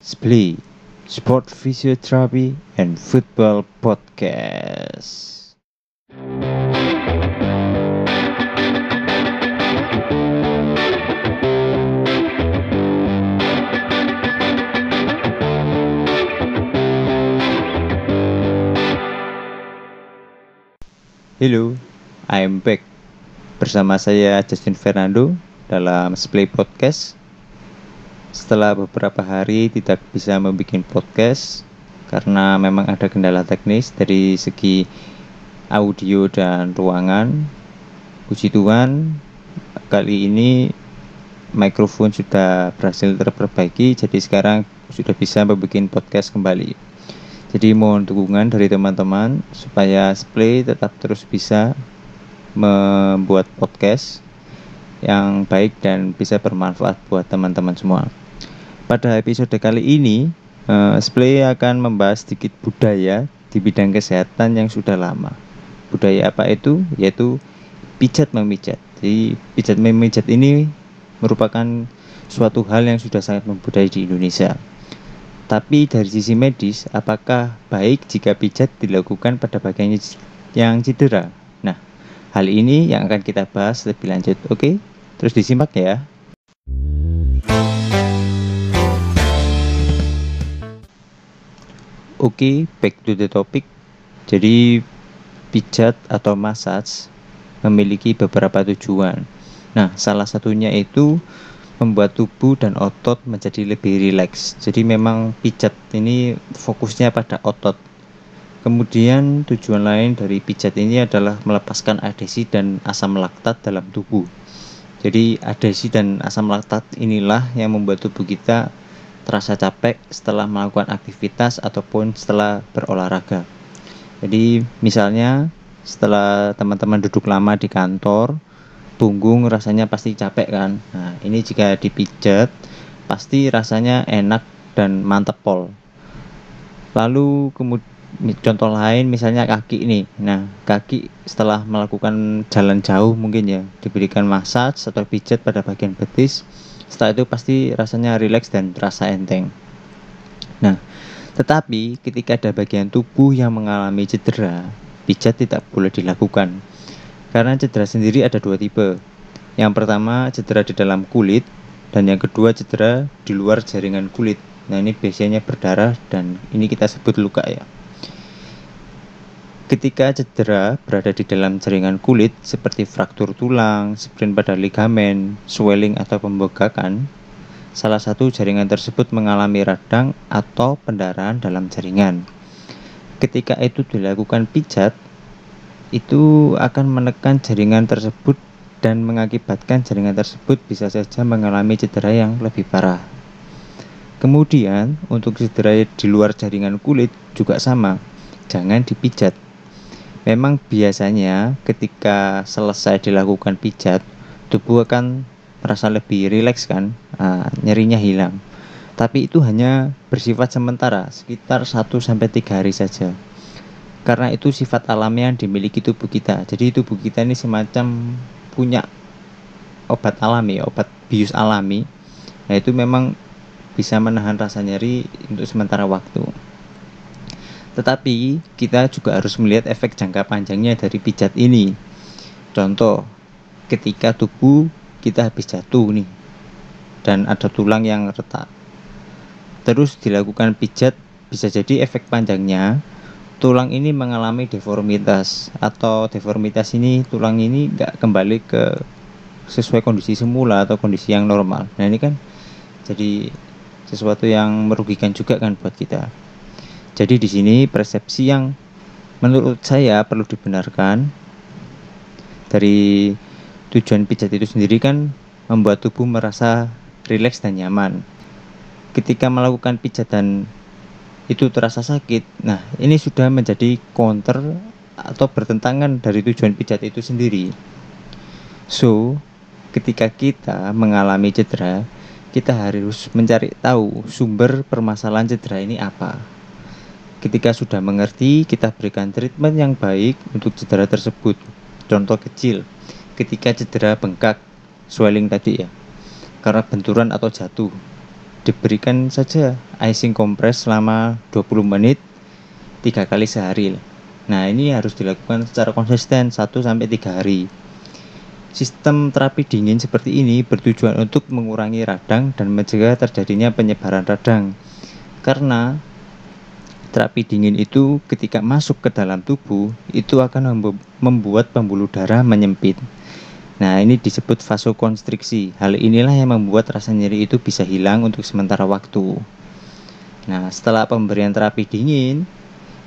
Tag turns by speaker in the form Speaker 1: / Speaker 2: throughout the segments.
Speaker 1: Split Sport Physiotherapy and Football Podcast. Hello, I'm back bersama saya Justin Fernando dalam Splay Podcast. Setelah beberapa hari tidak bisa membuat podcast karena memang ada kendala teknis dari segi audio dan ruangan. Puji Tuhan, kali ini mikrofon sudah berhasil terperbaiki, jadi sekarang sudah bisa membuat podcast kembali. Jadi mohon dukungan dari teman-teman supaya Splay tetap terus bisa membuat podcast yang baik dan bisa bermanfaat buat teman-teman semua. Pada episode kali ini, uh, Splay akan membahas sedikit budaya di bidang kesehatan yang sudah lama. Budaya apa itu? Yaitu pijat memijat. Jadi pijat memijat ini merupakan suatu hal yang sudah sangat membudaya di Indonesia. Tapi dari sisi medis, apakah baik jika pijat dilakukan pada bagian yang cedera? Nah, hal ini yang akan kita bahas lebih lanjut. Oke, terus disimak ya. Oke, back to the topic. Jadi, pijat atau massage memiliki beberapa tujuan. Nah, salah satunya itu membuat tubuh dan otot menjadi lebih rileks. Jadi memang pijat ini fokusnya pada otot. Kemudian tujuan lain dari pijat ini adalah melepaskan adesi dan asam laktat dalam tubuh. Jadi adesi dan asam laktat inilah yang membuat tubuh kita terasa capek setelah melakukan aktivitas ataupun setelah berolahraga. Jadi misalnya setelah teman-teman duduk lama di kantor, punggung rasanya pasti capek kan. Nah, ini jika dipijat pasti rasanya enak dan mantep pol. Lalu kemudian contoh lain misalnya kaki ini. Nah, kaki setelah melakukan jalan jauh mungkin ya diberikan massage atau pijat pada bagian betis. Setelah itu pasti rasanya rileks dan terasa enteng. Nah, tetapi ketika ada bagian tubuh yang mengalami cedera, pijat tidak boleh dilakukan karena cedera sendiri ada dua tipe. Yang pertama cedera di dalam kulit dan yang kedua cedera di luar jaringan kulit. Nah ini biasanya berdarah dan ini kita sebut luka ya. Ketika cedera berada di dalam jaringan kulit seperti fraktur tulang, sprain pada ligamen, swelling atau pembengkakan, salah satu jaringan tersebut mengalami radang atau pendarahan dalam jaringan. Ketika itu dilakukan pijat, itu akan menekan jaringan tersebut dan mengakibatkan jaringan tersebut bisa saja mengalami cedera yang lebih parah. Kemudian, untuk cedera di luar jaringan kulit juga sama, jangan dipijat. Memang biasanya ketika selesai dilakukan pijat, tubuh akan merasa lebih rileks kan, nah, nyerinya hilang. Tapi itu hanya bersifat sementara, sekitar 1-3 hari saja. Karena itu sifat alami yang dimiliki tubuh kita. Jadi tubuh kita ini semacam punya obat alami obat bius alami. Nah itu memang bisa menahan rasa nyeri untuk sementara waktu tetapi kita juga harus melihat efek jangka panjangnya dari pijat ini contoh ketika tubuh kita habis jatuh nih dan ada tulang yang retak terus dilakukan pijat bisa jadi efek panjangnya tulang ini mengalami deformitas atau deformitas ini tulang ini nggak kembali ke sesuai kondisi semula atau kondisi yang normal. Nah ini kan jadi sesuatu yang merugikan juga kan buat kita. Jadi di sini persepsi yang menurut saya perlu dibenarkan dari tujuan pijat itu sendiri kan membuat tubuh merasa rileks dan nyaman. Ketika melakukan pijatan itu terasa sakit. Nah, ini sudah menjadi counter atau bertentangan dari tujuan pijat itu sendiri. So, ketika kita mengalami cedera, kita harus mencari tahu sumber permasalahan cedera ini apa. Ketika sudah mengerti, kita berikan treatment yang baik untuk cedera tersebut. Contoh kecil, ketika cedera bengkak, swelling tadi ya, karena benturan atau jatuh, diberikan saja icing kompres selama 20 menit tiga kali sehari. Nah, ini harus dilakukan secara konsisten 1 sampai 3 hari. Sistem terapi dingin seperti ini bertujuan untuk mengurangi radang dan mencegah terjadinya penyebaran radang. Karena terapi dingin itu ketika masuk ke dalam tubuh itu akan membuat pembuluh darah menyempit. Nah, ini disebut vasokonstriksi. Hal inilah yang membuat rasa nyeri itu bisa hilang untuk sementara waktu. Nah, setelah pemberian terapi dingin,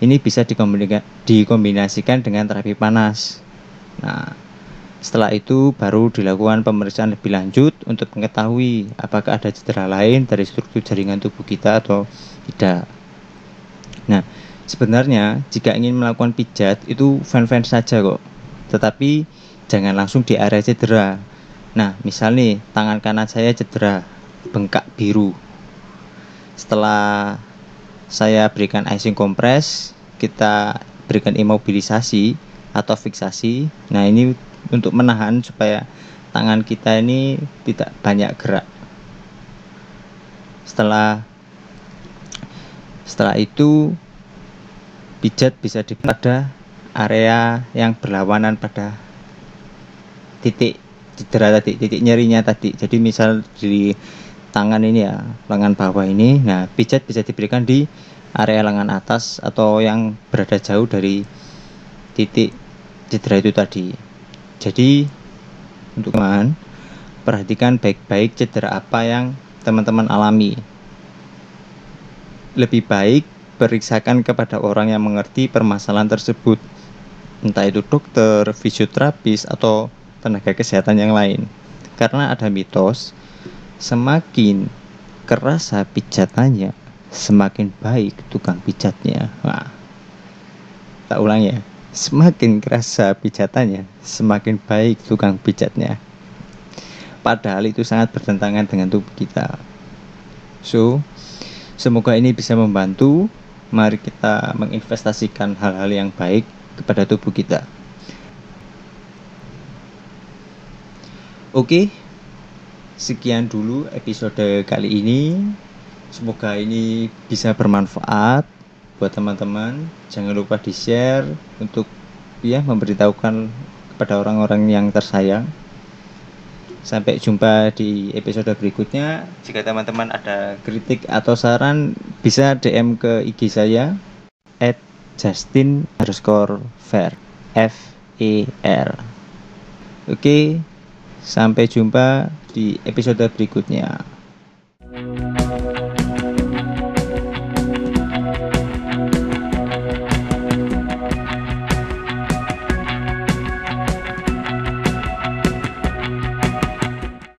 Speaker 1: ini bisa dikombinasikan dengan terapi panas. Nah, setelah itu baru dilakukan pemeriksaan lebih lanjut untuk mengetahui apakah ada cedera lain dari struktur jaringan tubuh kita atau tidak. Nah, sebenarnya jika ingin melakukan pijat itu fan-fan saja kok. Tetapi jangan langsung di area cedera. Nah, misal nih tangan kanan saya cedera, bengkak biru. Setelah saya berikan icing kompres, kita berikan imobilisasi atau fiksasi. Nah, ini untuk menahan supaya tangan kita ini tidak banyak gerak. Setelah setelah itu pijat bisa di pada area yang berlawanan pada titik cedera tadi, titik nyerinya tadi. Jadi misal di tangan ini ya, lengan bawah ini. Nah, pijat bisa diberikan di area lengan atas atau yang berada jauh dari titik cedera itu tadi. Jadi untuk teman perhatikan baik-baik cedera apa yang teman-teman alami. Lebih baik periksakan kepada orang yang mengerti permasalahan tersebut, entah itu dokter, fisioterapis, atau tenaga kesehatan yang lain. Karena ada mitos, semakin keras pijatannya, semakin baik tukang pijatnya. Nah, tak ulang ya. Semakin kerasa pijatannya, semakin baik tukang pijatnya. Padahal itu sangat bertentangan dengan tubuh kita. So, semoga ini bisa membantu. Mari kita menginvestasikan hal-hal yang baik kepada tubuh kita. Oke, sekian dulu episode kali ini. Semoga ini bisa bermanfaat buat teman-teman jangan lupa di share untuk ya memberitahukan kepada orang-orang yang tersayang sampai jumpa di episode berikutnya. Jika teman-teman ada kritik atau saran bisa DM ke IG saya at Justin underscore fair F E R. Oke sampai jumpa di episode berikutnya